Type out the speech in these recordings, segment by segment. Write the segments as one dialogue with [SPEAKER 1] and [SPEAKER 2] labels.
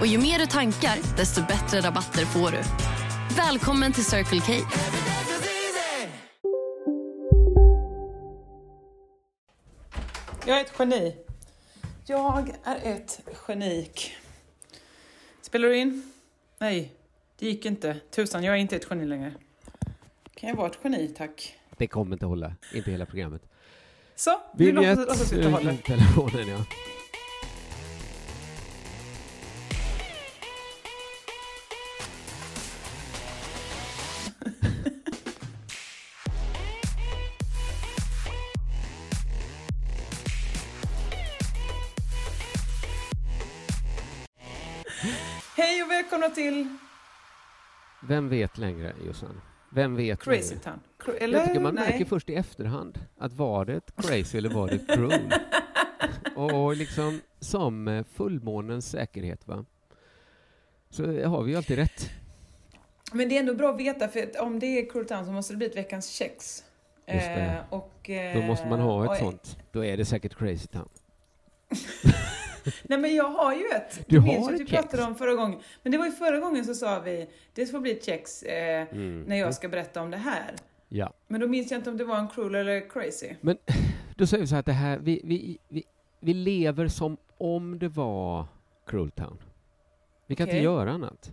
[SPEAKER 1] Och ju mer du tankar, desto bättre rabatter får du. Välkommen till Circle K.
[SPEAKER 2] Jag är ett geni. Jag är ett genik. Spelar du in? Nej, det gick inte. Tusan, jag är inte ett geni längre. Kan jag vara ett geni, tack?
[SPEAKER 3] Det kommer inte hålla, inte hela programmet.
[SPEAKER 2] Så, vi låtsas låtsas vi inte
[SPEAKER 3] eh,
[SPEAKER 2] håller.
[SPEAKER 3] telefonen ja.
[SPEAKER 2] Hej och välkomna till
[SPEAKER 3] Vem vet längre, Jossan? Vem vet
[SPEAKER 2] Crazy
[SPEAKER 3] längre?
[SPEAKER 2] Town. Cra- Eller?
[SPEAKER 3] Jag tycker man
[SPEAKER 2] Nej.
[SPEAKER 3] märker först i efterhand att var det ett crazy eller var det ett cruel? och liksom som eh, fullmånens säkerhet, va? Så har vi ju alltid rätt.
[SPEAKER 2] Men det är ändå bra att veta, för att om det är Cruel Town så måste det bli ett veckans kex. Eh, och, eh,
[SPEAKER 3] Då måste man ha ett
[SPEAKER 2] och-
[SPEAKER 3] sånt. Då är det säkert crazy town.
[SPEAKER 2] Nej men jag har ju ett.
[SPEAKER 3] Du
[SPEAKER 2] Du
[SPEAKER 3] har
[SPEAKER 2] minns att
[SPEAKER 3] ett
[SPEAKER 2] vi
[SPEAKER 3] kex.
[SPEAKER 2] pratade om förra gången. Men det var ju förra gången så sa vi, det får bli ett kex eh,
[SPEAKER 3] Mm.
[SPEAKER 2] när jag ska berätta om det här.
[SPEAKER 3] Ja.
[SPEAKER 2] Men då minns jag inte om det var en cruel eller crazy.
[SPEAKER 3] Men då säger vi så här att det här, vi, vi, vi, vi lever som om det var cruel town. Vi kan
[SPEAKER 2] Okej.
[SPEAKER 3] inte göra annat.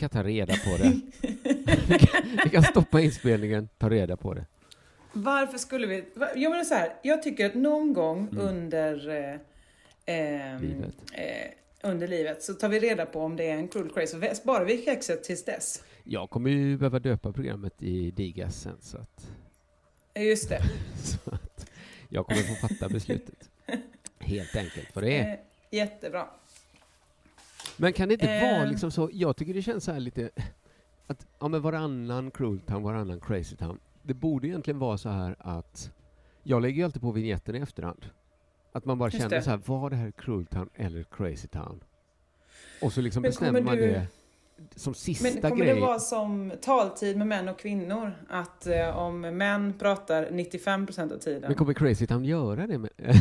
[SPEAKER 3] Kan ta reda på det. vi, kan, vi kan stoppa inspelningen, ta reda på det.
[SPEAKER 2] Varför skulle vi... Jag menar så här, jag tycker att någon gång
[SPEAKER 3] Mm.
[SPEAKER 2] under, eh, ehm,
[SPEAKER 3] Livet.
[SPEAKER 2] Eh, under livet så tar vi reda på om det är en cruel crazy. Så sparar vi kexet tills dess.
[SPEAKER 3] Jag kommer ju behöva döpa programmet i Digas sen, så att,
[SPEAKER 2] Just det.
[SPEAKER 3] så att jag kommer få fatta beslutet. Helt enkelt, för det är.
[SPEAKER 2] Eh, jättebra.
[SPEAKER 3] Men kan det inte
[SPEAKER 2] eh.
[SPEAKER 3] vara liksom så, jag tycker det känns så här lite, att ja men varannan cruel town, varannan crazy town. Det borde egentligen vara så här att, jag lägger ju alltid på vignetten i efterhand. Att man bara
[SPEAKER 2] Just
[SPEAKER 3] känner
[SPEAKER 2] det.
[SPEAKER 3] så här, var det här cruel town eller crazy town? Och så liksom
[SPEAKER 2] Men
[SPEAKER 3] bestämmer man
[SPEAKER 2] du-
[SPEAKER 3] det som sista
[SPEAKER 2] Men kommer
[SPEAKER 3] grej.
[SPEAKER 2] det vara som taltid med män och kvinnor? Att eh, om män pratar 95% av tiden.
[SPEAKER 3] Men kommer Crazy Town göra det? Med,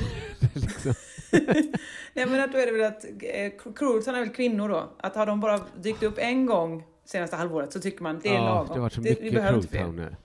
[SPEAKER 3] liksom.
[SPEAKER 2] Nej men att då är det väl att eh, cruel Town är väl kvinnor då? Att har de bara dykt upp en gång senaste halvåret så tycker man det är
[SPEAKER 3] ja,
[SPEAKER 2] lagom.
[SPEAKER 3] det har varit så
[SPEAKER 2] vi
[SPEAKER 3] mycket
[SPEAKER 2] behöver
[SPEAKER 3] Cruel
[SPEAKER 2] inte fler.
[SPEAKER 3] Town nu.